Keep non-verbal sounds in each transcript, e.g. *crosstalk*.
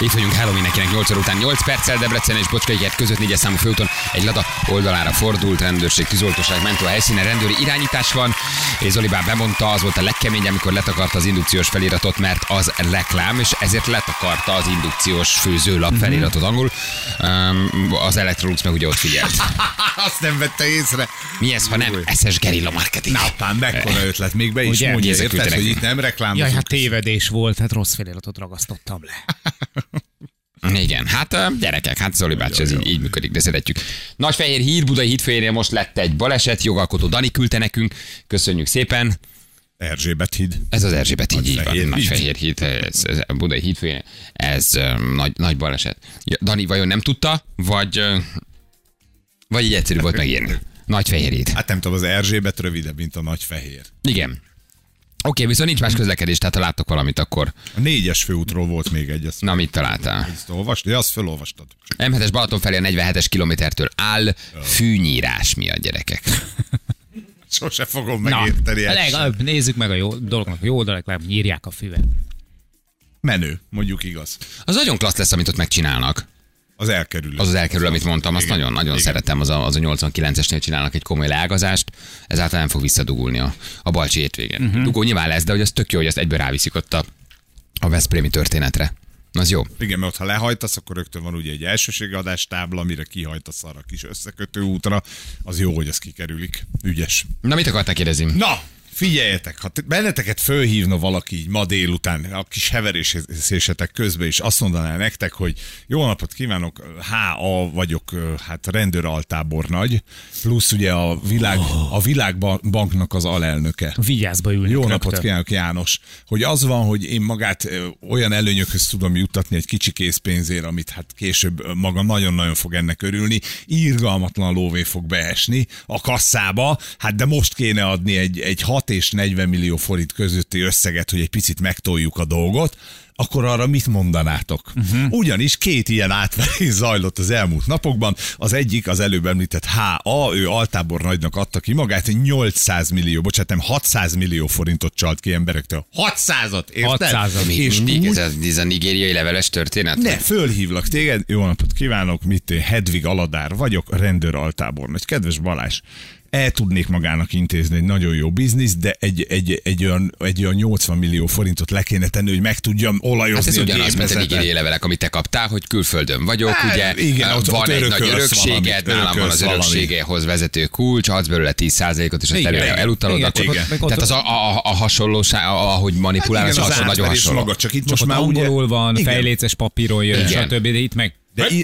Itt vagyunk Hello mindenkinek 8 óra után 8 perccel Debrecen és Bocskaiket között 4 számú főúton egy lada oldalára fordult, rendőrség, tűzoltóság, mentő a helyszínen, rendőri irányítás van, és Zoli bár bemondta, az volt a legkemény, amikor letakarta az indukciós feliratot, mert az reklám, és ezért letakarta az indukciós főzőlap feliratot angol. Um, az Electrolux meg ugye ott figyelt. *laughs* Azt nem vette észre. Mi ez, ha nem SS gerilla marketing? Na, pán, mekkora ötlet, még be is mondja, érted, hogy itt nem reklámozunk. Jaj, hát tévedés volt, hát rossz feliratot ragasztottam le. *laughs* Igen, hát gyerekek, hát Zoli bácsi, ez így, így működik, de szeretjük. Nagyfehér hír, Budai hídfőjénél most lett egy baleset, jogalkotó Dani küldte nekünk, köszönjük szépen. Erzsébet híd. Ez az Erzsébet híd, így van, Nagyfehér híd. Híd, ez, ez Budai hídfőjén, ez nagy, nagy baleset. Dani vajon nem tudta, vagy, vagy így egyszerű volt megírni? Nagyfehér híd. Hát nem tudom, az Erzsébet rövidebb, mint a nagy fehér. Igen. Oké, viszont nincs más közlekedés, tehát ha láttok valamit, akkor A négyes főútról volt még egy, ezt, na mit találtál? ezt olvastad? Ja, azt felolvastad. M7-es Balaton felé a 47-es kilométertől áll fűnyírás miatt, gyerekek. *laughs* Sose fogom Na, megérteni. sem. legalább nézzük meg a jó dolognak a jó oldalak, legalább nyírják a füvet. Menő, mondjuk igaz. Az nagyon klassz lesz, amit ott megcsinálnak. Az elkerül. Az az elkerül, amit mondtam, azt nagyon-nagyon szeretem. Az a, az a 89-esnél csinálnak egy komoly leágazást, ezáltal nem fog visszadugulni a, a balcsi hétvégén. Uh-huh. Dugó nyilván lesz, de hogy az tök jó, hogy ezt egyből ráviszik ott a, a Veszprémi történetre. Az jó. Igen, mert ha lehajtasz, akkor rögtön van ugye egy elsőségadás tábla, amire kihajtasz arra a kis összekötő útra. Az jó, hogy ez kikerülik. Ügyes. Na, mit akartál kérdezni? Na, figyeljetek, ha benneteket fölhívna valaki így ma délután, a kis heverésésetek közben, és azt mondaná nektek, hogy jó napot kívánok, HA vagyok, hát rendőraltábornagy, plusz ugye a, világ, a világbanknak az alelnöke. Vigyázba ülnek Jó napot kívánok, János! Hogy az van, hogy én magát olyan előnyökhöz tudom juttatni egy kicsi készpénzért, amit hát később maga nagyon-nagyon fog ennek örülni, írgalmatlan lóvé fog beesni a kasszába, hát de most kéne adni egy, egy 6 és 40 millió forint közötti összeget, hogy egy picit megtoljuk a dolgot, akkor arra mit mondanátok? Uh-huh. Ugyanis két ilyen átverés zajlott az elmúlt napokban. Az egyik, az előbb említett HA, ő altábor nagynak adta ki magát, 800 millió, bocsánat, nem 600 millió forintot csalt ki emberektől. 600-at, érted? 600-at. Még És mindig úgy, ez, a, ez a nigériai leveles történet? ne, fölhívlak téged, jó napot kívánok, mit én, Hedvig Aladár vagyok, rendőr altábornagy. Kedves Balázs, el tudnék magának intézni egy nagyon jó biznisz, de egy, egy, egy, olyan, egy olyan 80 millió forintot le kéne tenni, hogy meg tudjam olajozni Hát ez a ugyanaz, mint a nigériai levelek, amit te kaptál, hogy külföldön vagyok, Hát, ugye igen, ott- van ott egy nagy örökséged, nálam van az örökségehoz vezető kulcs, adsz belőle 10%-ot, és azt Igen, igen. elutalod, Igen, akkor, ott- tehát az a, a, a hasonlóság, ahogy manipulálsz, Hát igen, az, az nagyon átverés hasonló. maga, csak itt most már ugye... angolul van, Igen. fejléces papíron jön, Igen. stb. De itt meg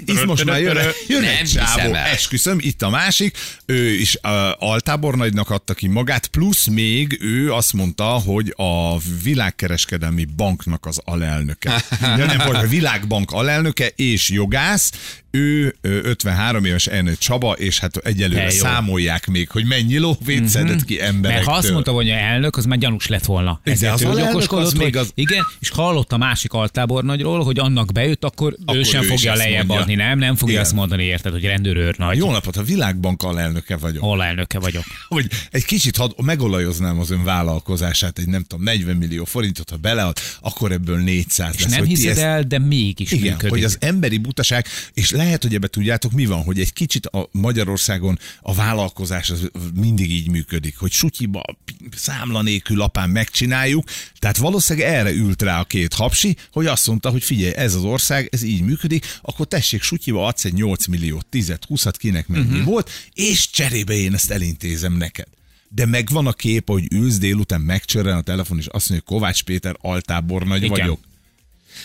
De most már jön, jön Nem egy csávó, esküszöm, itt a másik, ő is uh, altábornagynak adta ki magát, plusz még ő azt mondta, hogy a világkereskedelmi banknak az alelnöke. De nem, hogy a világbank alelnöke és jogász, ő ö, 53 éves Ernő Csaba, és hát egyelőre számolják még, hogy mennyi lóvét szedett ki emberektől. Mert ha azt mondta volna, hogy elnök, az már gyanús lett volna. Ezért az okoskodott, az még az- Igen, és hallott a másik altábornagyról, hogy annak bejött, akkor, Akkor ő sem ő fogja lejjebb mondja. adni, nem? Nem fogja Igen. azt mondani, érted, hogy rendőrőr nagy. Jó napot, a világbank alelnöke vagyok. Alelnöke vagyok. *laughs* hogy egy kicsit had, megolajoznám az ön vállalkozását, egy nem tudom, 40 millió forintot, ha belead, akkor ebből 400 És lesz. nem hogy hiszed ezt- el, de mégis Igen, működik. hogy az emberi butaság, és lehet, hogy ebbe tudjátok, mi van, hogy egy kicsit a Magyarországon a vállalkozás az mindig így működik, hogy sutyiba, számla nélkül apám megcsináljuk, tehát valószínűleg erre ült rá a két hapsi, hogy azt mondta, hogy figyelj, ez az ország, ez így működik, akkor tessék, sutyiba adsz egy 8 millió, 10 20 kinek mennyi uh-huh. volt, és cserébe én ezt elintézem neked. De megvan a kép, hogy ülsz délután megcsörren a telefon, és azt mondja, hogy Kovács Péter altábornagy Igen. vagyok.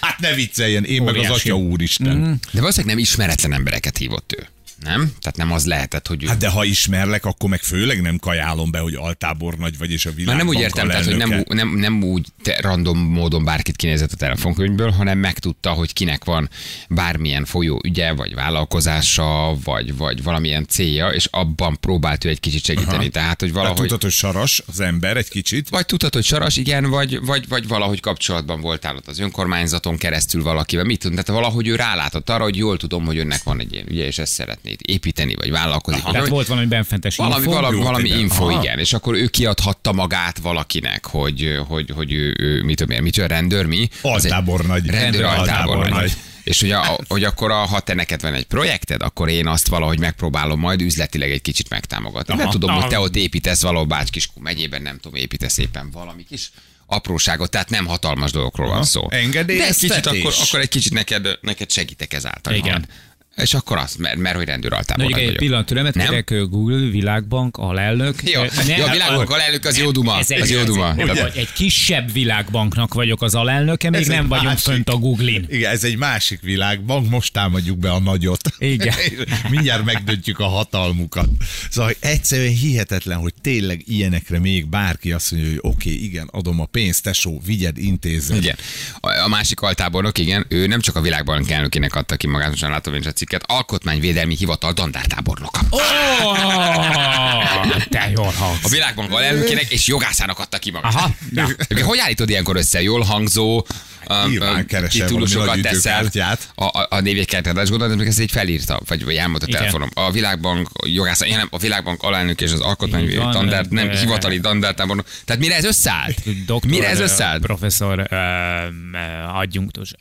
Hát ne vicceljen, én meg az Óriási. atya úristen. Mm. De valószínűleg nem ismeretlen embereket hívott ő. Nem? Tehát nem az lehetett, hogy ő... Hát de ha ismerlek, akkor meg főleg nem kajálom be, hogy altábornagy vagy, és a világ. Már nem úgy értem, tehát, hogy nem, nem, nem úgy te random módon bárkit kinézett a telefonkönyvből, hanem megtudta, hogy kinek van bármilyen folyó ügye, vagy vállalkozása, vagy, vagy valamilyen célja, és abban próbált ő egy kicsit segíteni. Aha. Tehát, hogy Valahogy... Tudod, hogy saras az ember egy kicsit. Vagy tudtad, hogy saras, igen, vagy, vagy, vagy valahogy kapcsolatban voltál ott az önkormányzaton keresztül valakivel. Mit tudom, tehát valahogy ő rálátott arra, hogy jól tudom, hogy önnek van egy ilyen ügye, és ezt szeretné építeni, vagy vállalkozik. Tehát volt valami benfentes valami, info. valami, valami info, Aha. igen. És akkor ő kiadhatta magát valakinek, hogy, hogy, hogy ő, ő mit tudom én, mitől rendőr, mi? Altábornagy. Rendőr altábornagy. És hogy, a, hogy akkor, a, ha te neked van egy projekted, akkor én azt valahogy megpróbálom majd üzletileg egy kicsit megtámogatni. Aha. tudom, hogy Aha. te ott építesz valahol Bácskiskú megyében, nem tudom, építesz éppen valami kis apróságot, tehát nem hatalmas dolgokról van Aha. szó. De egy Engedélyeztetés. kicsit akkor, akkor egy kicsit neked, neked segítek ezáltal. Igen. És akkor azt, mert, mert hogy Na, rendőraltábornagy egy vagyok. pillanat türelmet Nem? kérek, Google, Világbank, alelnök. Jó, Ne- jó, a világbank alelnök az jó duma. Ez egy, Az jó duma. egy, kisebb világbanknak vagyok az alelnöke, még Ez nem vagyunk másik. fönt a Googlin. Igen, ez egy másik világban, most támadjuk be a nagyot. Igen. *laughs* Mindjárt megdöntjük a hatalmukat. Szóval egyszerűen hihetetlen, hogy tényleg ilyenekre még bárki azt mondja, hogy oké, okay, igen, adom a pénzt, tesó, vigyed, intézzed. Igen. A, a másik altábornok, igen, ő nem csak a világbank elnökének adta ki magát, most látom is a cikket, alkotmányvédelmi hivatal dandártábornoka. Oh, te jól A hangsz. világbank alelnökének és jogászának adta ki magát. Aha, na. Hogy állítod ilyenkor össze? Jól hangzó, um, Nyilván um, keresel titulusokat teszel a, a, a névjegykártyát, és gondolod, hogy ezt egy felírta, vagy, vagy elmondta Igen. telefonom. A világbank jogász, nem, a világbank alelnök és az alkotmányvédelmi van, dandár, nem hivatali dandártábornok. Tehát mire ez összeállt? Doktor, Mire ez összeállt? Professzor, adjunktus,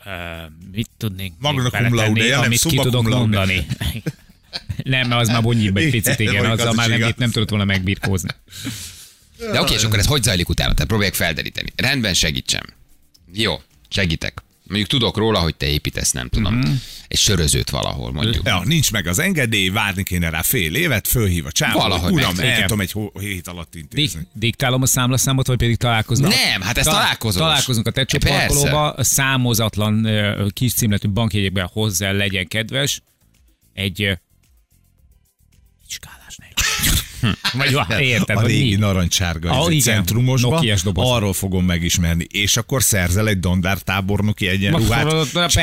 mit tudnék Magna cum laude, nem, amit ki summa tudok cum. Mondani. *laughs* Nem, mert az már bonyíbb egy Igen, picit, igen, az azzal már nem, igaz. nem tudott volna megbirkózni. De oké, és akkor ez hogy zajlik utána? Tehát próbálják felderíteni. Rendben segítsem. Jó, segítek. Mondjuk tudok róla, hogy te építesz, nem tudom. Mhm. Egy sörözőt valahol, mondjuk. Ja, nincs meg az engedély, várni kéne rá fél évet, fölhív a csávó, Valahogy uram, meg- el igen. tudom egy hét alatt Dik, intézni. diktálom a számlaszámot, vagy pedig találkoznak? Nem, hát ez Ta- találkozós. Találkozunk a Persze. parkolóba, számozatlan kis címletű bankjegyekben hozzá legyen kedves. Egy egy skálás nélkül. Vagy va- *laughs* érted, a régi mi? narancsárga Ah, centrumosba, arról fogom megismerni, és akkor szerzel egy dandártábornoki egyenruhát. Persze.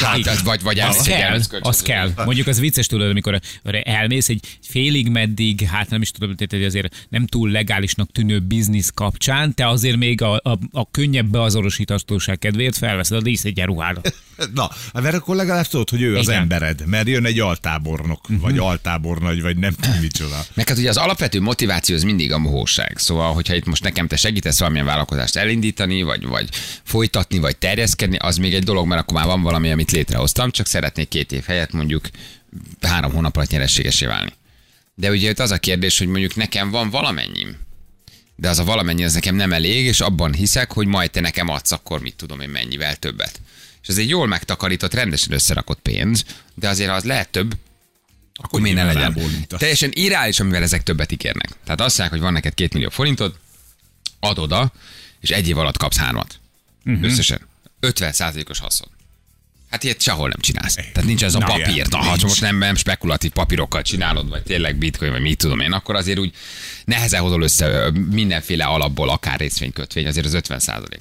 Hát az vagy, vagy Az kell, az kell. Mondjuk az vicces tudod, amikor elmész egy félig meddig, hát nem is tudom, tehát azért nem túl legálisnak tűnő biznisz kapcsán, te azért még a, a, a könnyebb beazonosíthatóság kedvéért felveszed a díszegyenruhádat. *laughs* Na, hát mert akkor legalább tudod, hogy ő az Igen. embered, mert jön egy altábornok, vagy altábornagy, vagy nem tudom micsoda. Meg hát ugye az alapvető motiváció az mindig a mohóság. Szóval, hogyha itt most nekem te segítesz valamilyen vállalkozást elindítani, vagy, vagy folytatni, vagy terjeszkedni, az még egy dolog, mert akkor már van valami, amit létrehoztam, csak szeretnék két év helyett mondjuk három hónap alatt nyerességesé válni. De ugye itt az a kérdés, hogy mondjuk nekem van valamennyim, de az a valamennyi az nekem nem elég, és abban hiszek, hogy majd te nekem adsz, akkor mit tudom én mennyivel többet. És ez egy jól megtakarított, rendesen összerakott pénz, de azért az lehet több, akkor miért ne legyen? Teljesen irreális, amivel ezek többet ígérnek. Tehát azt mondják, hogy van neked két millió forintod, ad oda, és egy év alatt kapsz hármat. Uh-huh. Összesen. 50 os haszon. Hát ilyet sehol nem csinálsz. Tehát nincs ez a Na, papír. Na, ha most nem, nem spekulatív papírokkal csinálod, vagy tényleg bitcoin, vagy mit tudom én, akkor azért úgy nehezen hozol össze mindenféle alapból, akár részvénykötvény, azért az 50 százalék.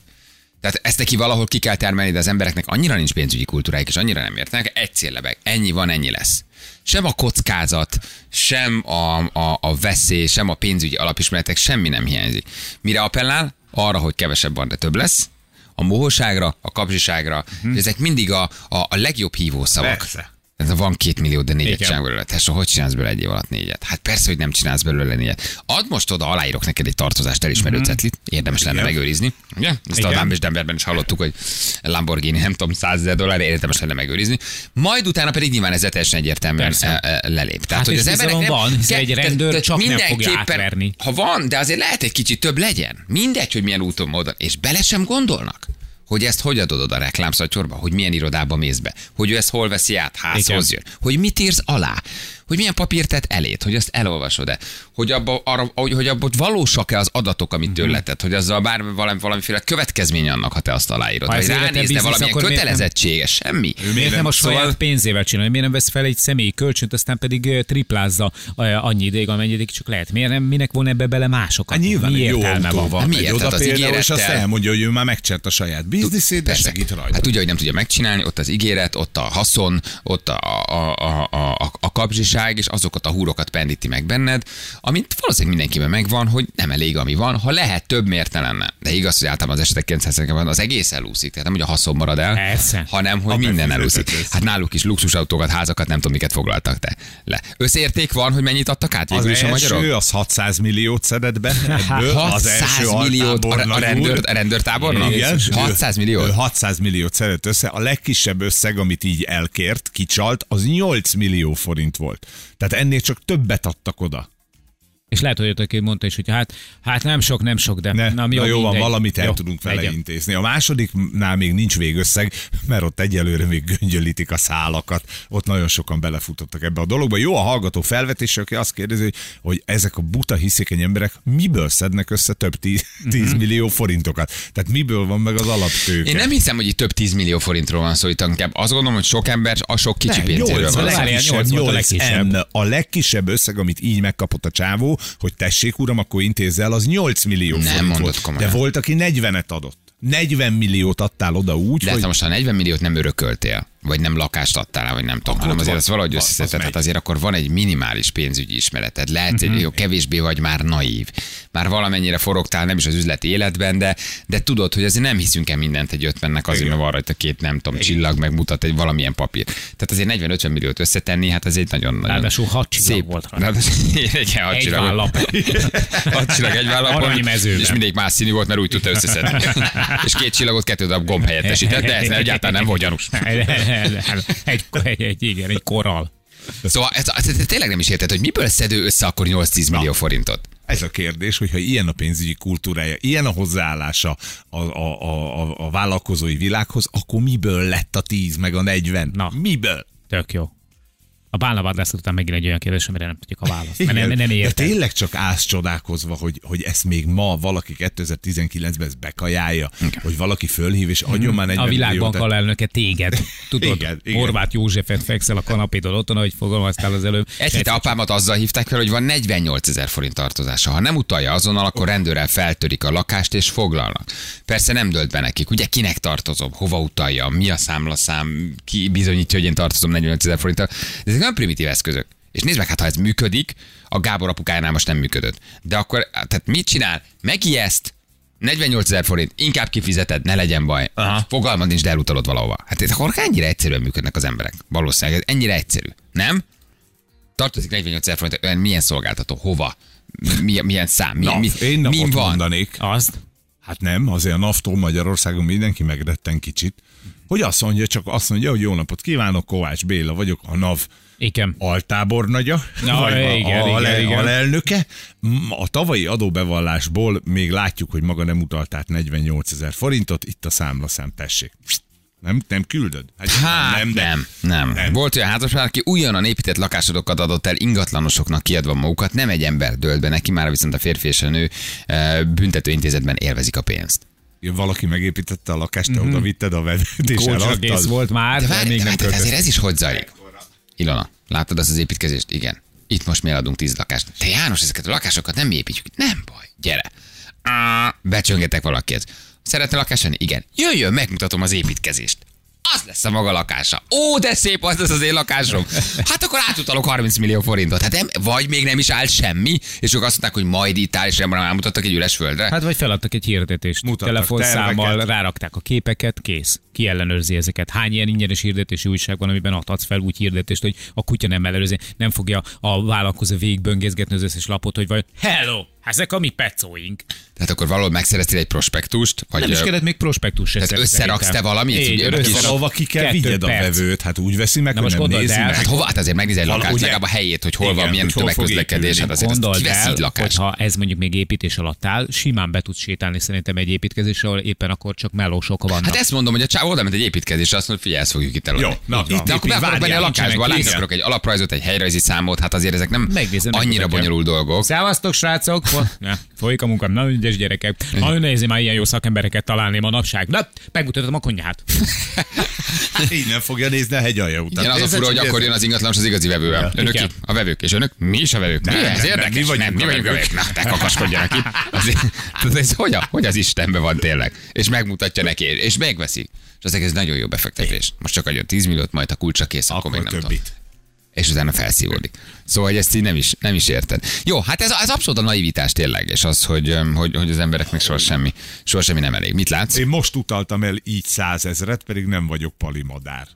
Tehát ezt neki valahol ki kell termelni, de az embereknek annyira nincs pénzügyi kultúrájuk, és annyira nem értenek, egy céllebeg, ennyi van, ennyi lesz. Sem a kockázat, sem a, a, a veszély, sem a pénzügyi alapismeretek, semmi nem hiányzik. Mire appellál? Arra, hogy kevesebb van, de több lesz, a mohóságra, a kapzsiságra, uh-huh. ezek mindig a, a, a legjobb hívószavak. Persze. Ez a van két millió, de négyet csinál belőle. Tesó, hogy csinálsz belőle egy év alatt négyet? Hát persze, hogy nem csinálsz belőle négyet. Add most oda, aláírok neked egy tartozást elismerő mm-hmm. cetlit. Érdemes lenne Igen. megőrizni. Ugye? Ezt a Igen. Dumb és Denverben is hallottuk, hogy Lamborghini, nem tudom, 100 ezer dollár, érdemes lenne megőrizni. Majd utána pedig nyilván ez teljesen egyértelműen Persze. e, e, lelép. Hát és bizalom van, hiszen egy rendőr csak nem fogja átverni. Ha van, de azért lehet egy kicsit több legyen. Mindegy, hogy milyen úton módon. És bele sem gondolnak hogy ezt hogy adod oda a reklámszatyorba, hogy milyen irodába mész be, hogy ő ezt hol veszi át, házhoz jön, hogy mit írsz alá, hogy milyen papírt tett elét, hogy azt elolvasod-e, hogy abba, arra, hogy, hogy abban valósak-e az adatok, amit Mhm. tőle tett, hogy azzal bármi valami, valamiféle következmény annak, ha te azt aláírod, Ha vagy ránézne valamilyen kötelezettsége, semmi. Miért nem a saját Szóval- pénzével csinálni? Miért nem vesz fel egy személyi kölcsönt, aztán pedig triplázza annyi ideig, amennyidig csak lehet? Miért nem, minek von ebbe bele másokat? Hát nyilván Mi jó értelme autó van? Hát Megy miért? oda az például, és azt elmondja, hogy ő már megcsert a saját bizniszét, de segít rajta. Hát tudja, hogy nem tudja megcsinálni, ott az ígéret, ott a haszon, ott a, a, a, a, a, a kapzsiság, sokáig, és azokat a húrokat pendíti meg benned, amit valószínűleg mindenkiben megvan, hogy nem elég, ami van, ha lehet több miért ne lenne. De igaz, hogy általában az esetek 90 az egész elúszik, tehát nem, hogy a haszon marad el, Persze. hanem hogy A minden elúszik. Hát náluk is luxusautókat, házakat, nem tudom, miket foglaltak te le. Összérték van, hogy mennyit adtak át Az végül is a magyarok? első az 600 milliót szedett be. Ebből 600 milliót a, a, rendőr, a rendőrtábornak? Igen. 600 millió? Ő 600 milliót szedett össze. A legkisebb összeg, amit így elkért, kicsalt, az 8 millió forint volt. Tehát ennél csak többet adtak oda. És lehet, hogy aki mondta is, hogy hát, hát nem sok, nem sok, de Ne, nem na jó, van, valamit el Jó, tudunk vele legyen. intézni. A másodiknál még nincs végösszeg, mert ott egyelőre még göngyölítik a szálakat. Ott nagyon sokan belefutottak ebbe a dologba. Jó a hallgató felvetése, aki azt kérdezi, hogy, hogy ezek a buta hiszékeny emberek miből szednek össze több 10, 10 millió forintokat. Tehát miből van meg az alaptőke. Én nem hiszem, hogy itt több 10 millió forintról van szó, itt inkább azt gondolom, hogy sok ember a sok kicsi Nem, pénzéről van a legkisebb, volt a legkisebb. M. A legkisebb összeg, amit így megkapott a csávó, hogy tessék uram, akkor intézz el, az 8 millió Nem forint volt. komolyan. De volt, aki 40-et adott. 40 milliót adtál oda úgy, De hogy hát most ha 40 milliót nem örököltél, vagy nem lakást adtál, vagy nem tudom, hanem azért azt valahogy összeszedted, megy. hát azért akkor van egy minimális pénzügyi ismereted. Lehet, hogy jó, kevésbé vagy már naív. Már valamennyire forogtál, nem is az üzleti életben, de, de tudod, hogy azért nem hiszünk el mindent egy ötvennek azért, mert van rajta két, nem tudom, csillag, meg mutat egy valamilyen papír. Tehát azért 40-50 milliót összetenni, hát ez egy nagyon, nagyon Ráadásul hat csillag szép. volt rajta. *laughs* Igen, hat Egy csillag. vállap. *laughs* Hat csillag egy Aranymezőben. és mindig más színű volt, mert úgy tudta összeszedni. *laughs* és két csillagot kettő darab gomb helyettesített, de ez egyáltalán nem volt gyanús. Egy, egy, egy, igen, egy korral. Szóval ez, ez, ez tényleg nem is érted, hogy miből szedő össze akkor 8-10 millió forintot? Ez a kérdés, hogyha ilyen a pénzügyi kultúrája, ilyen a hozzáállása a, a, a, a, a vállalkozói világhoz, akkor miből lett a 10 meg a 40? Na. Miből? Tök jó. A bálnavadászat után megint egy olyan kérdés, amire nem tudjuk a választ. Mert nem, nem De érted. tényleg csak állsz csodálkozva, hogy, hogy ezt még ma valaki 2019-ben ezt bekajálja, hogy valaki fölhív és adjon már 40 A világbank alelnöke téged. Tudod, Igen, igen. Horváth Józsefet fekszel a kanapédon otthon, ahogy fogalmaztál az előbb. Egy hete apámat azzal hívták fel, hogy van 48 ezer forint tartozása. Ha nem utalja azonnal, akkor rendőrrel feltörik a lakást és foglalnak. Persze nem dölt be nekik. Ugye kinek tartozom, hova utalja, mi a számlaszám, ki bizonyítja, hogy én tartozom 48 ezer forinttal. De nem primitív eszközök. És nézd meg, hát ha ez működik, a Gábor apukájánál most nem működött. De akkor, tehát mit csinál? Megijeszt, 48 ezer forint, inkább kifizeted, ne legyen baj. Aha. Fogalmad nincs, de elutalod valahova. Hát ez akkor ennyire egyszerűen működnek az emberek. Valószínűleg ez ennyire egyszerű. Nem? Tartozik 48 ezer forint, olyan milyen szolgáltató, hova? Mi, milyen szám? Mi, Na, mi, én min napot van? mondanék. Azt? Hát nem, azért a NAFTO Magyarországon mindenki megretten kicsit. Hogy azt mondja, csak azt mondja, hogy jó napot kívánok, Kovács Béla vagyok, a NAV Igen. altábornagya, Na, vagy a, igen, a, igen, igen. alelnöke. A tavalyi adóbevallásból még látjuk, hogy maga nem utalt át 48 ezer forintot, itt a számlaszám, tessék. Nem, nem küldöd? Hát nem, nem, nem, nem. Volt olyan házaspár, aki újonnan épített lakásodokat adott el ingatlanosoknak kiadva magukat, nem egy ember dölt be neki, már viszont a férfi és a nő eh, büntetőintézetben élvezik a pénzt. Valaki megépítette a lakást, te oda vitted a vedőt, és Kócsa kész volt már, De de várj, még de nem várj, de azért ez is hogy zajlik? Ilona, látod azt az építkezést? Igen. Itt most mi eladunk tíz lakást. Te János, ezeket a lakásokat nem mi építjük. Nem baj, gyere. Á, becsöngetek valakit. Szeretne lakást venni? Igen. Jöjjön, megmutatom az építkezést. Az lesz a maga lakása. Ó, de szép az lesz az én lakásom. Hát akkor átutalok 30 millió forintot. Hát nem, vagy még nem is állt semmi, és ők azt mondták, hogy majd itt áll, és nem elmutattak egy üres földre. Hát vagy feladtak egy hirdetést. Mutattak Telefonszámmal terveket. rárakták a képeket, kész. Ki ellenőrzi ezeket? Hány ilyen ingyenes hirdetési újság van, amiben adhatsz fel úgy hirdetést, hogy a kutya nem ellenőrzi, nem fogja a vállalkozó végigböngészgetni az összes lapot, hogy vagy hello, ezek a mi pecóink. Tehát akkor valahol megszereztél egy prospektust, vagy Nem is kellett még prospektus se Tehát összeraksz te valamit? Így, összerak- Valahova ki kell vigyed a vevőt, hát úgy veszi meg, hogy nem gondold nézi meg. Hát hova? Hát azért megnézel egy lakást, legalább a helyét, hogy hol van, Igen, milyen hol fog tömegközlekedés, hát azért azt kivesz el, így lakást. hogyha ez mondjuk még építés alatt áll, simán be tudsz sétálni szerintem egy építkezésre, ahol éppen akkor csak melósok vannak. Hát ezt mondom, hogy a oda ment egy építkezésre, azt mondja, hogy figyelj, ezt fogjuk itt eladni. Jó, na, itt De akkor be akarok menni a lakásba, látni akarok egy alaprajzot, egy helyrajzi számot, hát azért ezek nem Megnézem, annyira bonyolult dolgok. Szávasztok, srácok! *laughs* Ja, folyik a munkám, nagyon ügyes gyerekek. Nagyon nehéz már ilyen jó szakembereket találni manapság. Na, megmutatom a konyhát. *laughs* Így nem fogja nézni a hegyalja után. Igen, az a fura, hogy akkor jön az ingatlanos az igazi vevővel. Önök ki? A vevők. És önök? Mi is a vevők? Mi ez érdekes? mi vagyunk nem, mi a vagyunk a vevők. Na, te kakaskodjanak itt. Azért, tudod, ez hogy, a, hogy az Istenben van tényleg? És megmutatja neki, és megveszi. És az egész nagyon jó befektetés. Most csak adjon 10 milliót, majd a kulcsa kész, akkor, Akkor még nem tudom. többit. és utána felszívódik. Szóval, hogy ezt így nem is, nem is érted. Jó, hát ez, ez abszolút a naivitás tényleg, és az, hogy, hogy, hogy az embereknek soha semmi, soha semmi nem elég. Mit látsz? Én most utaltam el így százezret, pedig nem vagyok palimadár.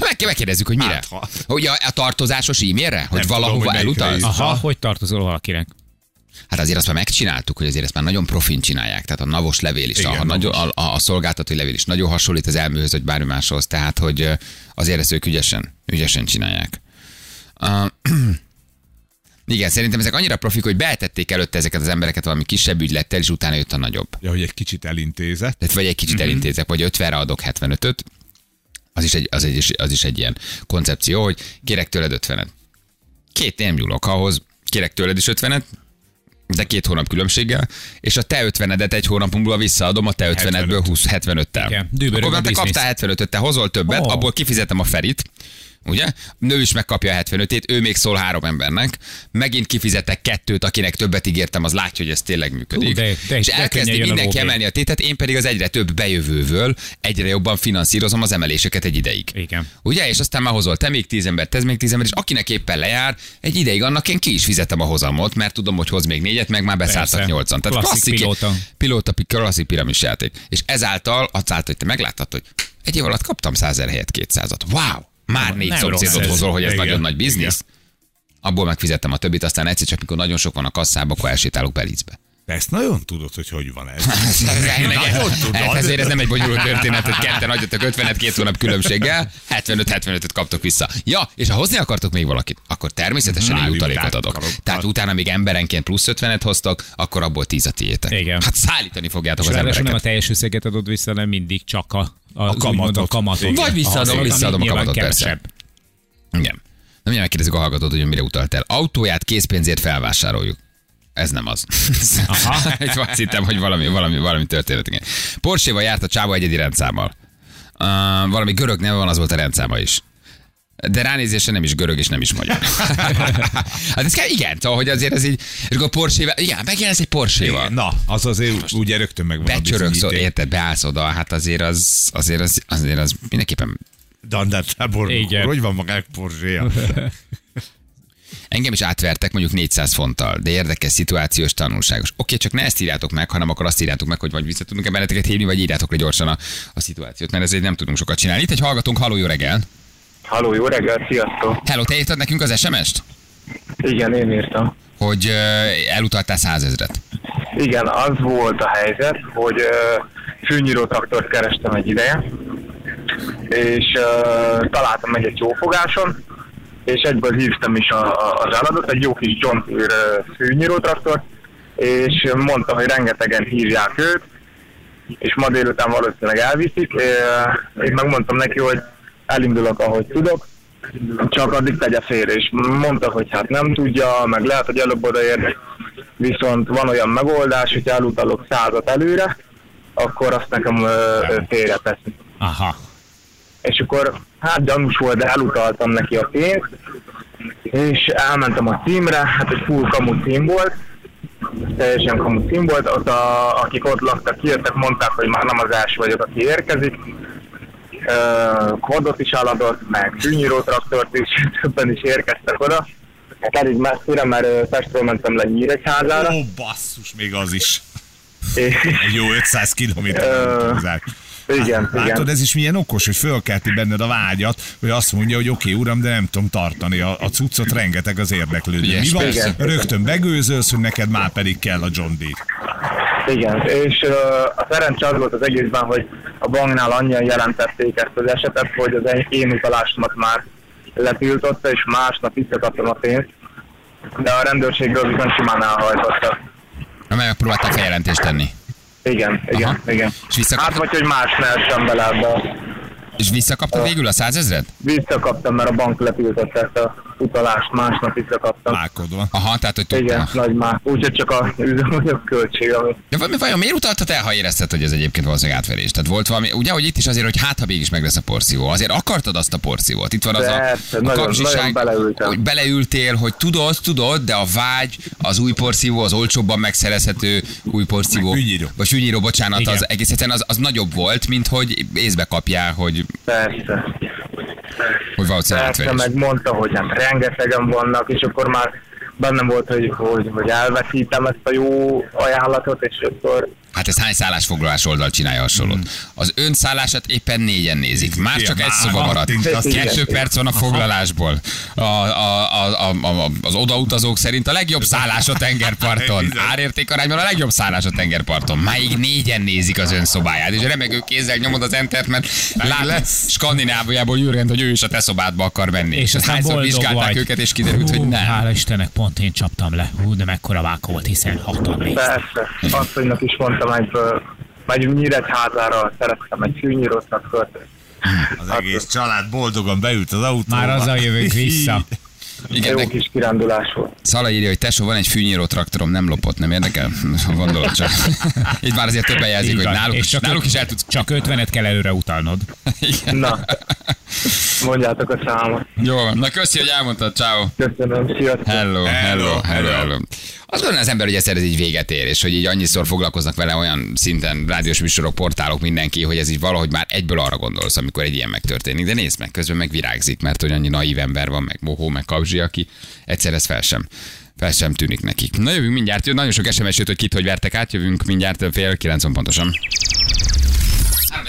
Meg, megkérdezzük, hogy mire? Hát, ha. Hogy a, a tartozásos e-mailre? Hogy Nem tudom, valahova hogy melyikre elutalsz? is. Aha, hogy tartozol valakinek? Hát azért azt már megcsináltuk, hogy azért ezt már nagyon profin csinálják. Tehát a navos levél is, Igen, a, nagyon, a, a, a szolgáltatói levél is nagyon hasonlít az elműhöz, vagy bármi máshoz. Tehát, hogy azért ezt ők ügyesen, ügyesen csinálják. Uh, *clears throat* igen, szerintem ezek annyira profik, hogy beetették előtte ezeket az embereket valami kisebb ügylettel, és utána jött a nagyobb. Ja, hogy egy kicsit elintézett. Tehát vagy egy kicsit Mhm. elintézek, vagy 50-re adok 75-öt, az is egy, az egy, az is egy ilyen koncepció, hogy kérek tőled 50-et. Két nem nyúlok ahhoz, kérek tőled is 50-et, de két hónap különbséggel, és a te 50-edet egy hónap múlva visszaadom a te 50-edből 20 75-tel. Igen, dübörög Akkor te kaptál 75-öt, te hozol többet, Ó. abból kifizetem a ferit, Ugye? Nő is megkapja a 75-ét, ő még szól három embernek. Megint kifizetek kettőt, akinek többet ígértem, az látja, hogy ez tényleg működik. Ú, de- de- és elkezdi a mindenki lóvé. emelni a tétet, én pedig az egyre több bejövőből egyre jobban finanszírozom az emeléseket egy ideig. Igen. Ugye? És aztán már hozol te még tíz embert, te még tíz embert, és akinek éppen lejár, egy ideig annak én ki is fizetem a hozamot, mert tudom, hogy hoz még négyet, meg már beszálltak nyolcan. Tehát Klasszik klasszik, pilóta. pilóta, pi- klasszik piramis játék. És ezáltal, azáltal, hogy te megláttad, hogy egy év alatt kaptam 100 ezer helyett 200-at. Wow! Már négy szomszédot hozol, hogy ez Igen. nagyon nagy biznisz. Abból megfizettem a többit, aztán egyszer csak, mikor nagyon sok van a kasszába, akkor elsétálok Belicbe. Te ezt nagyon tudod, hogy hogy van ez. *laughs* Nagyon *laughs* tudod. Hát ezért ez nem egy bonyolult történet, hogy ketten adjatok 50-et két hónap különbséggel, 75-75-öt kaptok vissza. Ja, és ha hozni akartok még valakit, akkor természetesen egy jutalékot adok. Tehát utána még emberenként plusz 50-et hoztok, akkor abból 10 a tiétek. Igen. Hát szállítani fogjátok És az ráadásul nem a embereket. teljes összeget adod vissza, hanem mindig csak a, a, kamatot. úgymond a kamatot. Vagy visszaadom, visszaadom a nyilván kamatot, persze. kevesebb. Igen. Nem megkérdezzük a hallgatót, hogy mire utalt el. Autóját készpénzért felvásároljuk. Ez nem az. *laughs* Aha. *laughs* Azt hittem, hogy valami, valami, valami történet. Igen. Porsche-val járt a csávó egyedi rendszámmal. Uh, valami görög neve van, az volt a rendszáma is. De ránézésre nem is görög és nem is magyar. *laughs* hát ez kell, igen, szóval, hogy azért ez így, és akkor Porsche-vel, igen, megjelensz egy Porsche-val. Na, az azért ugye rögtön megvan a Becsörögsz, érted, beállsz oda, hát azért az, azért az, azért az mindenképpen Dandártábor, Igen. hogy van magának porzséja? Engem is átvertek mondjuk 400 fonttal, de érdekes, szituációs, tanulságos. Oké, csak ne ezt írjátok meg, hanem akkor azt írjátok meg, hogy vagy vissza tudunk-e benneteket hívni, vagy írjátok le gyorsan a, a szituációt, mert ezért nem tudunk sokat csinálni. Itt egy hallgatónk, haló, jó reggel. Halló, jó reggel, sziasztok! Hello, te írtad nekünk az SMS-t, Igen, én írtam. hogy uh, elutaltál százezret. Igen, az volt a helyzet, hogy uh, fűnyíró traktort kerestem egy ideje, és uh, találtam meg egy csófogáson, és egyből hívtam is a, a, az eladót, egy jó kis John Deere fűnyíró traktort, és mondta, hogy rengetegen hívják őt, és ma délután valószínűleg elviszik. Én megmondtam neki, hogy elindulok, ahogy tudok, csak addig tegye félre, és mondta, hogy hát nem tudja, meg lehet, hogy előbb odaér, viszont van olyan megoldás, hogy elutalok százat előre, akkor azt nekem félre teszi. Aha. És akkor hát gyanús volt, de elutaltam neki a pénzt, és elmentem a címre, hát egy full kamu cím volt, teljesen kamu cím volt, ott a, akik ott laktak, kijöttek, mondták, hogy már nem az első vagyok, aki érkezik, kodot is eladott, meg fűnyíró traktort is, *laughs* többen is érkeztek oda. Hát elég messzire, mert Pestről mentem le Nyíregyházára, Ó, basszus, még az is. Egy jó 500 kilométer Ö, hozzák. igen, Látod, igen. ez is milyen okos, hogy fölkelti benned a vágyat, hogy azt mondja, hogy oké, uram, de nem tudom tartani a, a cuccot, rengeteg az érdeklődő. Ügyes, Mi van? persze. Rögtön begőzölsz, hogy neked már pedig kell a John Deere. Igen, és uh, a szerencse az volt az egészben, hogy a banknál annyian jelentették ezt az esetet, hogy az én- én utalásomat már letiltotta, és másnap visszakaptam a pénzt, de a rendőrségről viszont simán elhajtottak. Mert megpróbáltál feljelentést tenni. Igen, igen, Aha. igen. És visszakaptad? Hát vagy, hogy más ne essen bele ebbe. És visszakaptad végül a százezret? Visszakaptam, mert a bank letiltotta ezt a utalást, másnap visszakaptam. Mákodva. Aha, tehát hogy Igen, tudtál. nagy már. Úgyhogy csak a üzemanyag költség, ami De vajon, vajon miért utaltad el, ha érezted, hogy ez egyébként valószínűleg átverés? Tehát volt valami, ugye, hogy itt is azért, hogy hát, ha mégis meg lesz a porszívó. Azért akartad azt a porszívót. Itt van az Persze, a, a nagyon- kapzsiság, nagyon beleültem. hogy beleültél, hogy tudod, tudod, de a vágy, az új porszívó, az olcsóbban megszerezhető új porszívó. Fűnyíró. Vagy fűnyíró, bocsánat, Igen. az egész egyszerűen az, az nagyobb volt, mint hogy észbe kapjál, hogy Persze. Hogy valószínűleg Persze, átverés. meg mondta, hogy hát rengetegen vannak, és akkor már bennem volt, hogy, hogy, hogy elveszítem ezt a jó ajánlatot, és akkor Hát ez hány szállásfoglalás oldal csinálja hasonlót? Az ön szállását éppen négyen nézik. Már csak egy szoba maradt. Kettő perc van a foglalásból. A, a, a, a, a, az odautazók szerint a legjobb szállás a tengerparton. Bizony. Árérték arányban a legjobb szállás a tengerparton. Máig négyen nézik az ön szobáját, és remegő kézzel nyomod az entert, mert lát Skandináviából Jürgen, hogy ő is a te szobádba akar menni. És aztán vizsgálták vagy. őket, és kiderült, Hú, hogy nem. Hála Istennek, pont én csaptam le. Hú, de mekkora váka volt, hiszen hatan néztek. persze, asszonynak is mondtam egyből, megy Nyíregyházára, szerettem egy fűnyírószakkört. Az egész család boldogan beült az autóba. Már azzal jövünk vissza. *laughs* Igen, Jó de kis kirándulás volt. Szala írja, hogy tesó, van egy fűnyíró traktorom, nem lopott, nem érdekel? *laughs* Gondolod csak. Itt már azért többen jelzik, hogy náluk, És is, csak náluk is el tudsz. Csak 50-et kell előre utalnod. *laughs* Igen. Na, mondjátok a számot. Jó van. Na köszi, hogy elmondtad. Ciao. Köszönöm, sziasztok! Hello, hello, Hello, hello. Azt gondolom az ember, hogy ez így véget ér, és hogy így annyiszor foglalkoznak vele olyan szinten rádiós műsorok, portálok, mindenki, hogy ez így valahogy már egyből arra gondolsz, amikor egy ilyen megtörténik. De nézd meg, közben meg virágzik, mert hogy annyi naív ember van, meg mohó, meg kapzsi, aki egyszer ez fel sem fel sem tűnik nekik. Na jövünk mindjárt, nagyon sok SMS jött, hogy kit hogy vertek át, jövünk mindjárt fél 90 pontosan.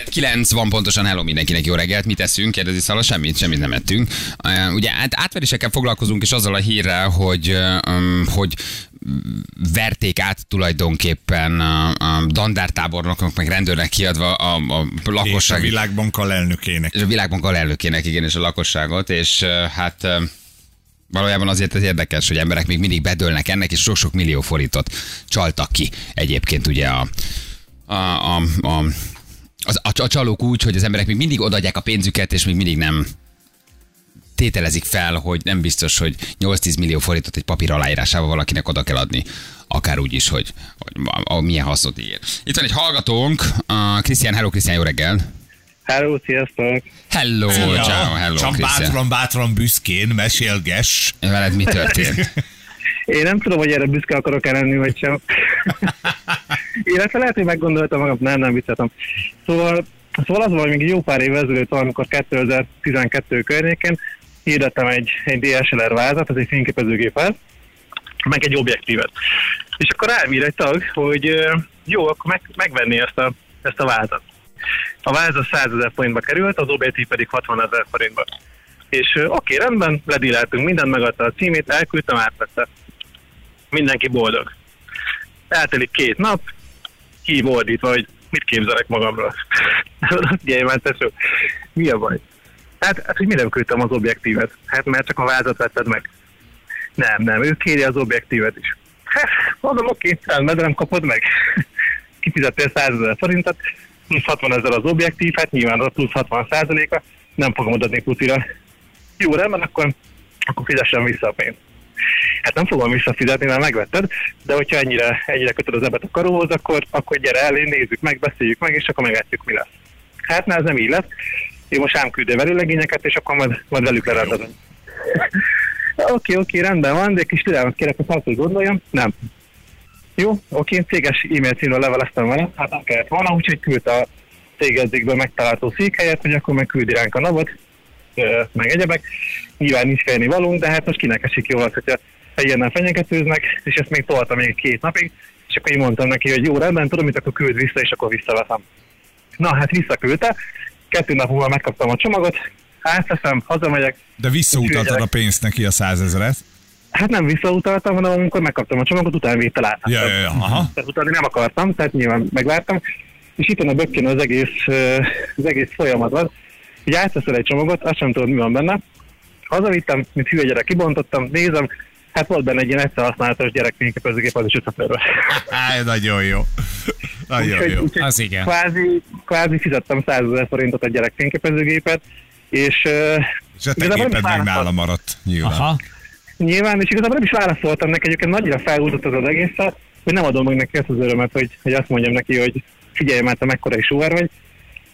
9 van pontosan, hello mindenkinek, jó reggelt, mit teszünk? Kérdezi Szala, semmit, semmit nem ettünk. Uh, ugye át, átverésekkel foglalkozunk, és azzal a hírrel, hogy, um, hogy verték át tulajdonképpen a, a dandártábornoknak, meg rendőrnek kiadva a, a És a lakosság világbank alelnökének. és a világbank alelnökének, igen, és a lakosságot, és hát valójában azért ez érdekes, hogy emberek még mindig bedőlnek ennek, és sok-sok millió forintot csaltak ki egyébként ugye a, a, a, a az, a, a csalók úgy, hogy az emberek még mindig odaadják a pénzüket, és még mindig nem tételezik fel, hogy nem biztos, hogy 8-10 millió forintot egy papír aláírásával valakinek oda kell adni. Akár úgy is, hogy, hogy a, a, milyen hasznot ír. Itt van egy hallgatónk, Krisztián, hello Krisztián, jó reggel! Hello, sziasztok! Hello, ciao, hello Csak Krisztián. bátran, bátran büszkén mesélgess. Veled mi történt? *laughs* Én nem tudom, hogy erre büszke akarok lenni, vagy sem. *laughs* Illetve lehet, hogy meggondoltam magam, nem, nem vicceltem. Szóval, szóval az hogy még jó pár év ezelőtt, amikor 2012 környékén hirdettem egy, egy DSLR vázat, ez egy fényképezőgépet, meg egy objektívet. És akkor rám ír egy tag, hogy jó, akkor meg, megvenni ezt a, ezt a vázat. A váz az 100 ezer forintba került, az objektív pedig 60 ezer forintba. És oké, rendben, ledíleltünk mindent, megadta a címét, elküldtem, átvette. Mindenki boldog. Eltelik két nap, hív ordítva, hogy mit képzelek magamról. *laughs* Már, tesó, mi a baj? Hát, hát, hogy mire küldtem az objektívet? Hát, mert csak a vázat vetted meg. Nem, nem, ő kéri az objektívet is. Hát, mondom, oké, de nem kapod meg. *laughs* Kifizettél 100 ezer forintot, plusz 60 ezer az objektív, hát nyilván az plusz 60 százaléka, nem fogom odaadni pucira. Jó, rendben, akkor, akkor fizessen vissza a pénzt. Hát nem fogom visszafizetni, mert megvetted, de hogyha ennyire, ennyire kötöd az ebet a karóhoz, akkor, akkor gyere elé, nézzük meg, beszéljük meg, és akkor meglátjuk, mi lesz. Hát na, ez nem így lesz. Én most ám küldöm velőlegényeket, és akkor majd, majd velük lerendezem. Oké, oké, rendben van, de egy kis türelmet kérek, hogy hogy gondoljam. Nem. Jó, oké, céges e-mail címről leveleztem vele, hát nem kellett volna, úgyhogy küldte a cégezzékből megtalálható székhelyet, hogy akkor meg küldi ránk a navot, meg egyebek. Nyilván nincs félni valunk, de hát most kinek esik jól az, hogyha ilyennel fenyegetőznek, és ezt még toltam még két napig, és akkor így mondtam neki, hogy jó, rendben, tudom, mit akkor küld vissza, és akkor visszaveszem. Na, hát visszaküldte, kettő nap múlva megkaptam a csomagot, átveszem, hazamegyek, De visszautaltad a pénzt neki a százezeret. Hát nem visszautaltam, hanem amikor megkaptam a csomagot, utána vétel át. Ja, ja, ja, aha. Tehát utána nem akartam, tehát nyilván megvártam. És itt a bökkén az egész, az egész folyamatban. Hogy átveszel egy csomagot, azt sem tudod, mi van benne. Hazavittem, mint hülye gyerek, kibontottam, nézem, hát volt benne egy ilyen egyszer használatos gyerek fényképezőgép az is 500 euró. *laughs* Á, nagyon jó. Nagyon Úgyhogy- jó. úgyhogy Az igen. Kvázi, kvázi fizettem 100 ezer forintot a gyerek fényképezőgépet, és És a te is meg nála maradt, nyilván. Aha. Nyilván, és igazából nem is válaszoltam neki, egyébként nagyra felhúzott az az egészet, hogy nem adom meg neki ezt az örömet, hogy, hogy azt mondjam neki, hogy figyelj már, te mekkora is vagy.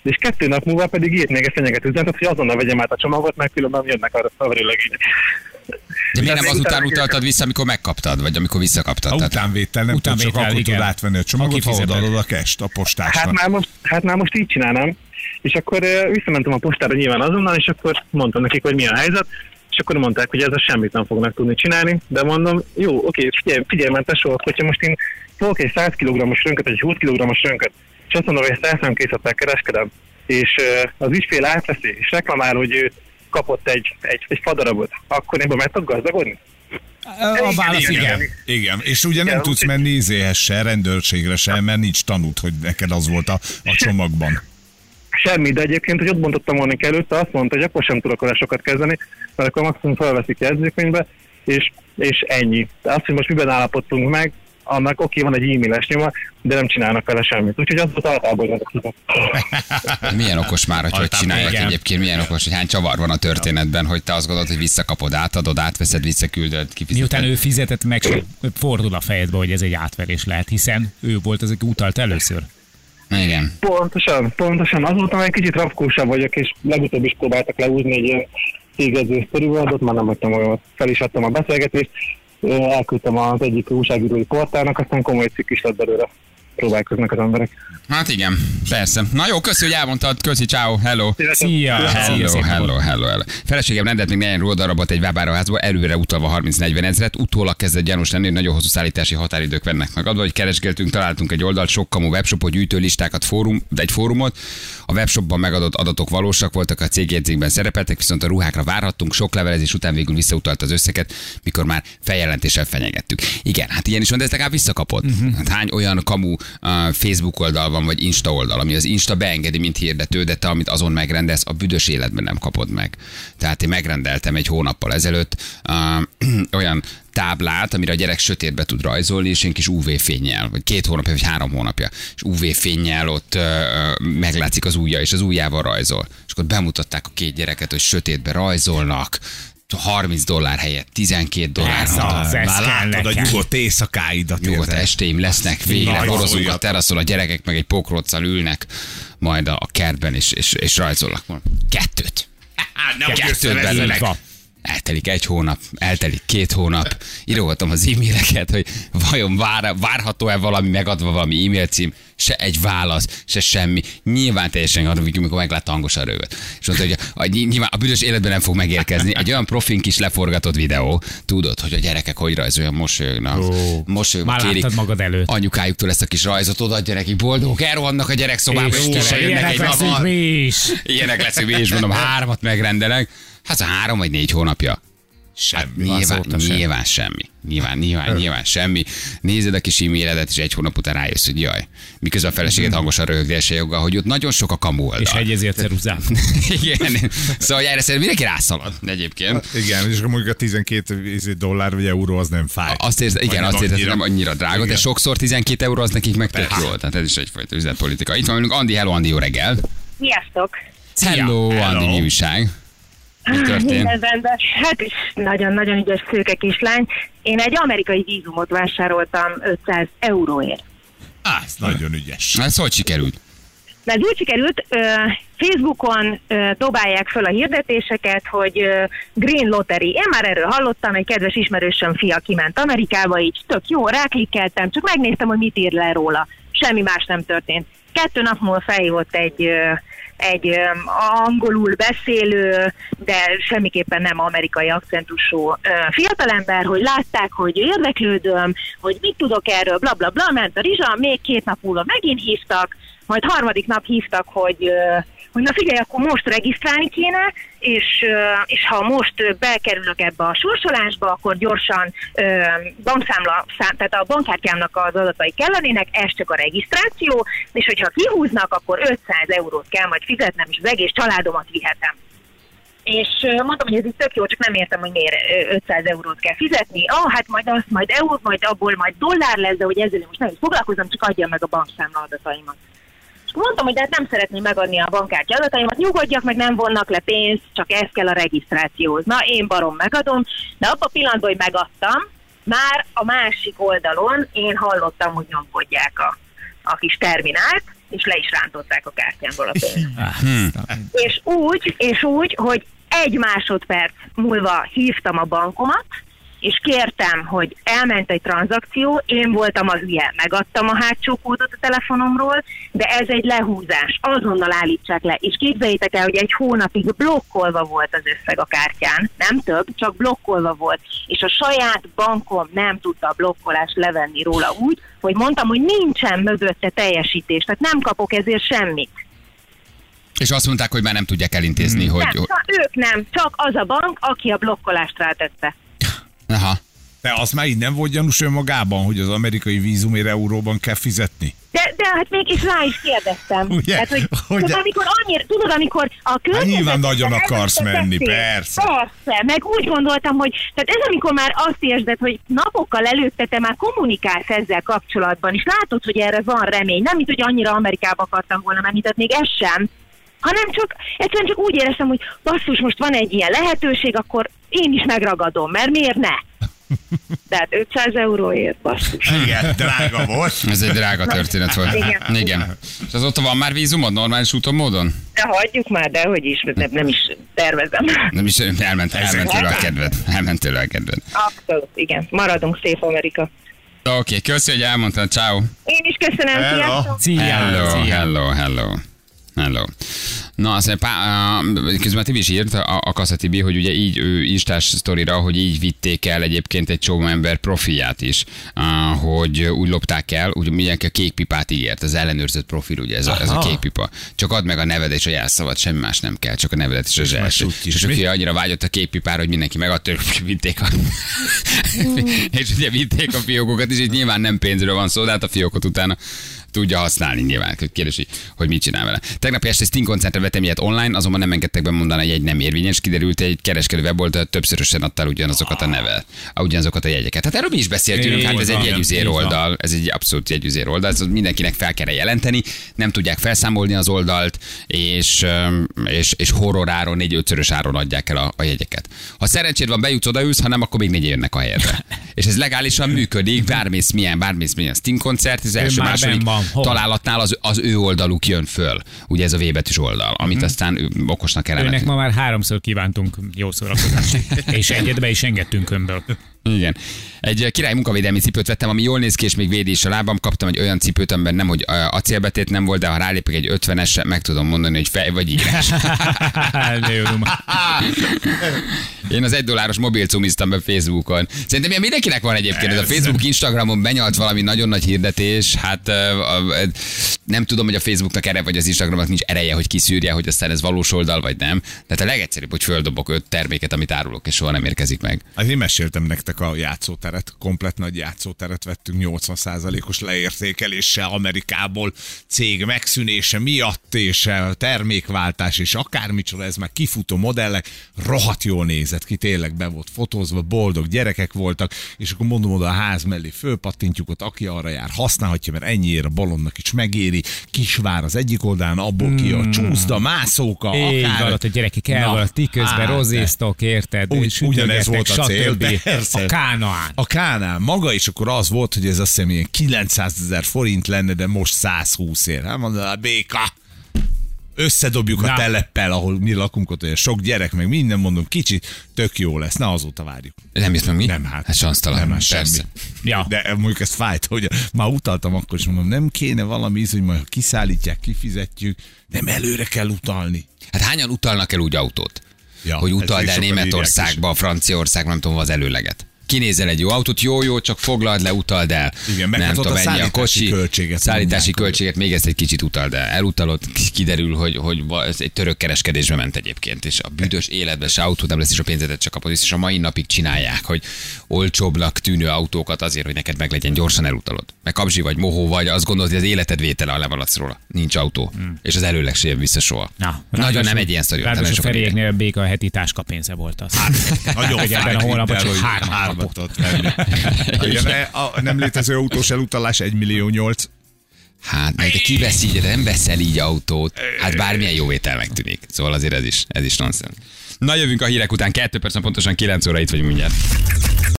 És kettő nap múlva pedig írt még egy fenyegető üzenetet, hogy azonnal vegyem át a csomagot, mert különben jönnek arra a verőlegények. De miért nem azután utaltad vissza, amikor megkaptad, vagy amikor visszakaptad? A Tehát- utánvétel nem Utánvétel, tudod, csak akkor tudod átvenni a csomagot, Aki ha odaadod a kest a Hát postásnak. már most, hát már most így csinálnám, És akkor visszamentem a postára nyilván azonnal, és akkor mondtam nekik, hogy mi a helyzet, és akkor mondták, hogy ezzel semmit nem fognak tudni csinálni, de mondom, jó, oké, figyelj, figyelj mert tesó, hogyha most én fogok egy 100 kg-os rönköt, egy 20 kg-os rönköt, és azt mondom, hogy ezt elszámkészlettel kereskedem, és az ügyfél átveszi, és reklamál, hogy ő kapott egy, egy, egy fadarabot, akkor én meg tudok gazdagodni? A válasz igen. Igen, és ugye nem Igen, tudsz úgyhogy- menni izéhez se, rendőrségre se, mert nincs tanút, hogy neked az volt a, a csomagban. Semmi, de egyébként, hogy ott bontottam volna előtte, azt mondta, hogy akkor sem tudok vele sokat kezdeni, mert akkor maximum felveszik jegyzőkönyvbe, és, és ennyi. De azt, hogy most miben állapodtunk meg, annak oké, van egy e-mailes nyoma, de nem csinálnak vele semmit. Úgyhogy az volt általában *laughs* Milyen okos már, hogy hogy csinálják igen. egyébként, milyen okos, hogy hány csavar van a történetben, hogy te azt gondolod, hogy visszakapod, átadod, átveszed, visszaküldöd, kifizeted. Miután ő fizetett meg, fordul a fejedbe, hogy ez egy átverés lehet, hiszen ő volt az, aki utalt először. Igen. Pontosan, pontosan. Azóta már egy kicsit rafkósabb vagyok, és legutóbb is próbáltak leúzni egy ilyen cégező sztorivoldot, már nem hagytam olyan, fel is adtam a beszélgetést, elküldtem az egyik újságírói portálnak, aztán komoly cikk is lett belőle. Próbálkoznak az emberek. Hát igen, persze. Na jó, köszi, hogy elmondtad. Köszi, ciao, hello. Szia! Hello, hello, hello, hello. Feleségem rendelt még negyen ruhadarabot egy webáruházba, előre utalva 30-40 ezret, utólag kezdett gyanús lenni, hogy nagyon hosszú szállítási határidők vennek meg. Adva, hogy keresgéltünk, találtunk egy oldalt, sok kamu webshopot, gyűjtőlistákat, fórum, de egy fórumot. A webshopban megadott adatok valósak voltak, a cégjegyzékben szerepeltek, viszont a ruhákra várhattunk, sok levelezés után végül visszautalt az összeget, mikor már feljelentéssel fenyegettük. Igen, hát ilyen is van, de ezt legalább visszakapod. Uh-huh. Hát hány olyan kamu uh, Facebook oldal van, vagy Insta oldal, ami az Insta beengedi, mint hirdető, de te, amit azon megrendelsz, a büdös életben nem kapod meg. Tehát én megrendeltem egy hónappal ezelőtt *clears throat* olyan táblát, amire a gyerek sötétbe tud rajzolni, és ilyen kis UV-fényjel, vagy két hónapja, vagy három hónapja, és UV-fényjel ott uh, meglátszik az ujja, és az ujjával rajzol. És akkor bemutatták a két gyereket, hogy sötétbe rajzolnak, 30 dollár helyett 12 dollár. Ez az, ez kell láttad a nekem. nyugodt éjszakáidat. Nyugodt érted? estéim lesznek végre, borozunk a teraszon, a gyerekek meg egy pokroccal ülnek, majd a, kertben, és, és, és rajzolnak. Kettőt. Nem Kettőt jössz belőle. Így van. Eltelik egy hónap, eltelik két hónap, írogatom az e-maileket, hogy vajon vár, várható-e valami megadva valami e-mail cím, se egy válasz, se semmi. Nyilván teljesen adom, amikor meglátta hangosan rövet. És mondta, hogy a, a, nyilván a büdös életben nem fog megérkezni. Egy olyan profin kis leforgatott videó, tudod, hogy a gyerekek hogy rajzolják, mosolyognak, Ó, mosolyognak, már kérik magad előtt. anyukájuktól ezt a kis rajzot odaadja nekik, boldogok, elrohannak a gyerekszobába, és És jönnek ilyenek egy leszünk mi is. Ilyenek leszünk mi is, mondom, hármat megrendelek. Hát a három vagy négy hónapja. Hát nyilván, sem. nyilván semmi. Nyilván, nyilván, nyilván semmi. Nézed a kis e-mailedet, és egy hónap után rájössz, hogy jaj. Miközben a feleséged hangosan röhögése joggal, hogy ott nagyon sok a kamu oldal. És hegyezi a ceruzát. *laughs* Igen. Szóval erre szerintem mindenki rászalad egyébként. Igen, és akkor mondjuk a 12 dollár vagy euró az nem fáj. Azt érzed, igen, Vagy azt érzed, hogy annyira. nem annyira drága, de Igen. sokszor 12 euró az nekik meg tök jó. Tehát ez is egyfajta üzletpolitika. Itt van velünk Andi, hello Andi, jó reggel. Sziasztok! Hello, Andi, mi újság? Mi történt? Minden rendben. Hát is nagyon-nagyon ügyes szőke kislány. Én egy amerikai vízumot vásároltam 500 euróért. Á, ez nagyon ügyes. Ez hogy sikerült? Ez úgy sikerült, Facebookon dobálják föl a hirdetéseket, hogy Green Lottery. Én már erről hallottam, egy kedves ismerősöm fia kiment Amerikába, így tök jó, ráklikkeltem, csak megnéztem, hogy mit ír le róla. Semmi más nem történt. Kettő nap múlva felhívott egy, egy angolul beszélő, de semmiképpen nem amerikai akcentusú fiatalember, hogy látták, hogy érdeklődöm, hogy mit tudok erről, bla bla bla, ment a rizsa, még két nap múlva megint hívtak, majd harmadik nap hívtak, hogy, hogy na figyelj, akkor most regisztrálni kéne, és, és ha most bekerülök ebbe a sorsolásba, akkor gyorsan bankszámla, szám, tehát a bankkártyámnak az adatai kellenének, ez csak a regisztráció, és hogyha kihúznak, akkor 500 eurót kell majd fizetnem, és az egész családomat vihetem. És mondtam, hogy ez itt tök jó, csak nem értem, hogy miért ö, 500 eurót kell fizetni. Ah, hát majd azt, majd euró, majd abból majd dollár lesz, de hogy ezzel most nem is foglalkozom, csak adja meg a bankszámla adataimat. Mondtam, hogy de hát nem szeretném megadni a bankkártya adataimat, nyugodjak meg, nem vonnak le pénzt, csak ez kell a regisztrációhoz. Na, én barom megadom, de abban a pillanatban, hogy megadtam, már a másik oldalon én hallottam, hogy nyomkodják a, a kis terminált, és le is rántották a kártyámból a pénzt. És úgy, és úgy, hogy egy másodperc múlva hívtam a bankomat, és kértem, hogy elment egy tranzakció, én voltam az hülye, megadtam a hátsó kódot a telefonomról, de ez egy lehúzás, azonnal állítsák le. És képzeljétek el, hogy egy hónapig blokkolva volt az összeg a kártyán, nem több, csak blokkolva volt, és a saját bankom nem tudta a blokkolást levenni róla úgy, hogy mondtam, hogy nincsen mögötte teljesítés, tehát nem kapok ezért semmit. És azt mondták, hogy már nem tudják elintézni, hogy... Nem, ők nem, csak az a bank, aki a blokkolást rátette. Aha. De az már így nem volt gyanús önmagában, hogy az amerikai vízumért euróban kell fizetni? De, de hát mégis rá is kérdeztem. Ugye? Tehát, hogy, Hogy- tudod, amikor annyira, tudod, amikor a környezetben... nyilván nagyon akarsz menni, persze. Persze, meg úgy gondoltam, hogy tehát ez amikor már azt érzed, hogy napokkal előtte te már kommunikálsz ezzel kapcsolatban, és látod, hogy erre van remény. Nem, mint hogy annyira Amerikába akartam volna menni, tehát még ez sem, hanem csak egyszerűen csak úgy éreztem, hogy basszus, most van egy ilyen lehetőség, akkor én is megragadom, mert miért ne? Tehát 500 euróért, basszus. Igen, drága volt. Ez egy drága történet volt. Igen. Igen. És azóta van már vízumod normális úton, módon? De hagyjuk már, de hogy is, nem, nem is tervezem. Nem is, elment, elment tőle a kedved. Elment tőle a kedved. Abszolút, igen. Maradunk szép Amerika. Oké, okay, köszi, hogy elmondtad. Ciao. Én is köszönöm, Hello. Hello, hello, hello. Hello. Na, azt mondja, pá, uh, közben a Tibi is írt, a, a Kassa Tibi, hogy ugye így ő Instás sztorira, hogy így vitték el egyébként egy csomó ember profilját is, uh, hogy úgy lopták el, úgy mindenki a kék pipát ígért, az ellenőrzött profil, ugye ez a, ez a Aha. kék pipa. Csak add meg a neved és a jelszavad, semmi más nem kell, csak a nevedet és első. sutyis, És aki annyira vágyott a kék pipára, hogy mindenki megadta, vitték a... *laughs* és ugye vitték a fiókokat és nyilván nem pénzről van szó, de hát a fiókot utána tudja használni nyilván. Kérdés, hogy, hogy mit csinál vele. Tegnap este Sting koncertre vettem ilyet online, azonban nem engedtek bemondani, hogy egy nem érvényes. Kiderült, egy kereskedő weboldal többszörösen adtál ugyanazokat a neve, ugyanazokat a jegyeket. Hát erről mi is beszéltünk, hát ez egy jegyüzér oldal, ez egy abszolút jegyüzér oldal, ez mindenkinek fel kell jelenteni, nem tudják felszámolni az oldalt, és, és, és horroráron, négy-ötszörös áron adják el a, a jegyeket. Ha szerencséd van, bejutsz, odaülsz, ha nem, akkor még négy jönnek a helyedre. *laughs* És ez legálisan működik, bármész milyen, bármész milyen Sting koncert, az első második van. Hol? találatnál az, az ő oldaluk jön föl. Ugye ez a V betűs oldal, amit Mhm. aztán okosnak kellene. Őnek ma már háromszor kívántunk jó szórakozást. *laughs* És egyet be is engedtünk önből. Igen. Egy király munkavédelmi cipőt vettem, ami jól néz ki, és még védi is a lábam. Kaptam egy olyan cipőt, amiben nem, hogy acélbetét nem volt, de ha rálépek egy 50-esre, meg tudom mondani, hogy fej vagy írás. *laughs* Én az egy dolláros mobil cumiztam be Facebookon. Szerintem ilyen mindenkinek van egyébként. Ez a Facebook, Instagramon benyalt valami nagyon nagy hirdetés. Hát nem tudom, hogy a Facebooknak erre vagy az Instagramnak nincs ereje, hogy kiszűrje, hogy aztán ez valós oldal vagy nem. Tehát a legegyszerűbb, hogy földobok öt terméket, amit árulok, és soha nem érkezik meg. Hát én meséltem nektek a játszóteret, komplet nagy játszóteret vettünk 80%-os leértékeléssel Amerikából, cég megszűnése miatt, és termékváltás, és akármicsoda, ez már kifutó modellek, rohadt jól nézett ki, tényleg be volt fotózva, boldog gyerekek voltak, és akkor mondom oda a ház mellé, fölpattintjuk ott, aki arra jár, használhatja, mert ennyiért a balonnak is megéri, kisvár az egyik oldalán, abból ki a csúszda, mászóka, Így akár... van, ott a gyerekek el ti közben hát, rozéztok, érted? Úgy- ugyanez volt a cél, stb. persze. A Kánaán. A Kánál maga, és akkor az volt, hogy ez azt hiszem ilyen 900 ezer forint lenne, de most 120 ér. Hát mondod, a béka, összedobjuk Na. A teleppel, ahol mi lakunk ott, olyan sok gyerek, meg minden mondom, kicsit, tök jó lesz. Na, azóta várjuk. Nem meg mi? Nem, hát. Hát sansztalan. Nem, hát semmi. Ja. De mondjuk ez fájt, hogy már utaltam akkor, és mondom, nem kéne valami íz, hogy majd kiszállítják, kifizetjük, nem előre kell utalni. Hát hányan utalnak el úgy autót? Ja, hogy ezt utald is el Németországba, Franciaországba, nem tudom, az előleget. Kinézel egy jó autót, jó, jó, csak foglald le, utald el. Igen, meg nem hát tudom, a ennyi a kocsi, költséget szállítási költséget, még ezt egy kicsit utald el. Elutalod, kiderül, hogy, hogy ez egy török kereskedésbe ment egyébként, és a büdös életben se autó nem lesz, és a pénzedet csak kapod, és a mai napig csinálják, hogy olcsóbbnak tűnő autókat azért, hogy neked meglegyen, gyorsan elutalod. Meg kapzsi vagy, mohó vagy, azt gondolod, hogy az életed vétele, ha levaladsz róla. Nincs autó. Hmm. És az előleg se jön vissza soha. Na, Nagyon nem egy ilyen sztori. Ráadásul nagyon írják. Feriéknél béka a heti táskapénze volt az. Nagyon Hogy ebben a hónapban csak hármat kapott. tudott venni. Igen, a nem létező autós elutalás 1 millió 8. Hát, de ki vesz így, de nem veszel így autót. Hát bármilyen jó ételnek tűnik. Szóval azért ez is, ez is nonsens. Na jövünk a hírek után, kettő perc, pontosan 9 óra itt vagyunk mindjárt.